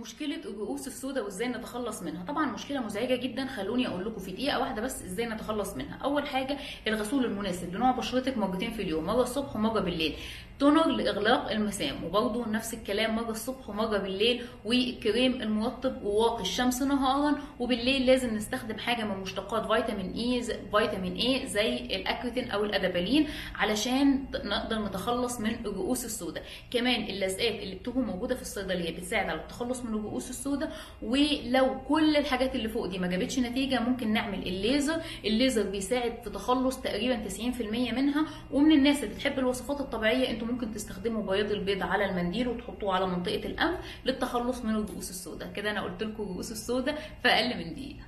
مشكلة الرؤوس السوداء وإزاي نتخلص منها. طبعا مشكلة مزعجة جدا خلوني أقول لكم في دقيقة واحدة بس إزاي نتخلص منها. أول حاجة الغسول المناسب لنوع بشرتك مرتين في اليوم مره الصبح ومره بالليل. تونر لإغلاق المسام وبرده نفس الكلام مره الصبح ومره بالليل والكريم المرطب وواقي الشمس نهارا وبالليل لازم نستخدم حاجة من مشتقات فيتامين اي فيتامين اي زي الاكريتين أو الادابالين علشان نقدر نتخلص من الرؤوس السوداء كمان اللزقات اللي بتكون موجودة في الصيدلية بتساعد على التخلص من الرؤوس السوداء ولو كل الحاجات اللي فوق دي ما جابتش نتيجة ممكن نعمل الليزر. الليزر بيساعد في تخلص تقريبا 90% منها. ومن الناس اللي بتحب الوصفات الطبيعية أنتم ممكن تستخدموا بياض البيض على المنديل وتحطوه على منطقة الأنف للتخلص من الرؤوس السوداء. كده أنا قلت لكم الرؤوس السوداء في أقل من دقيقة.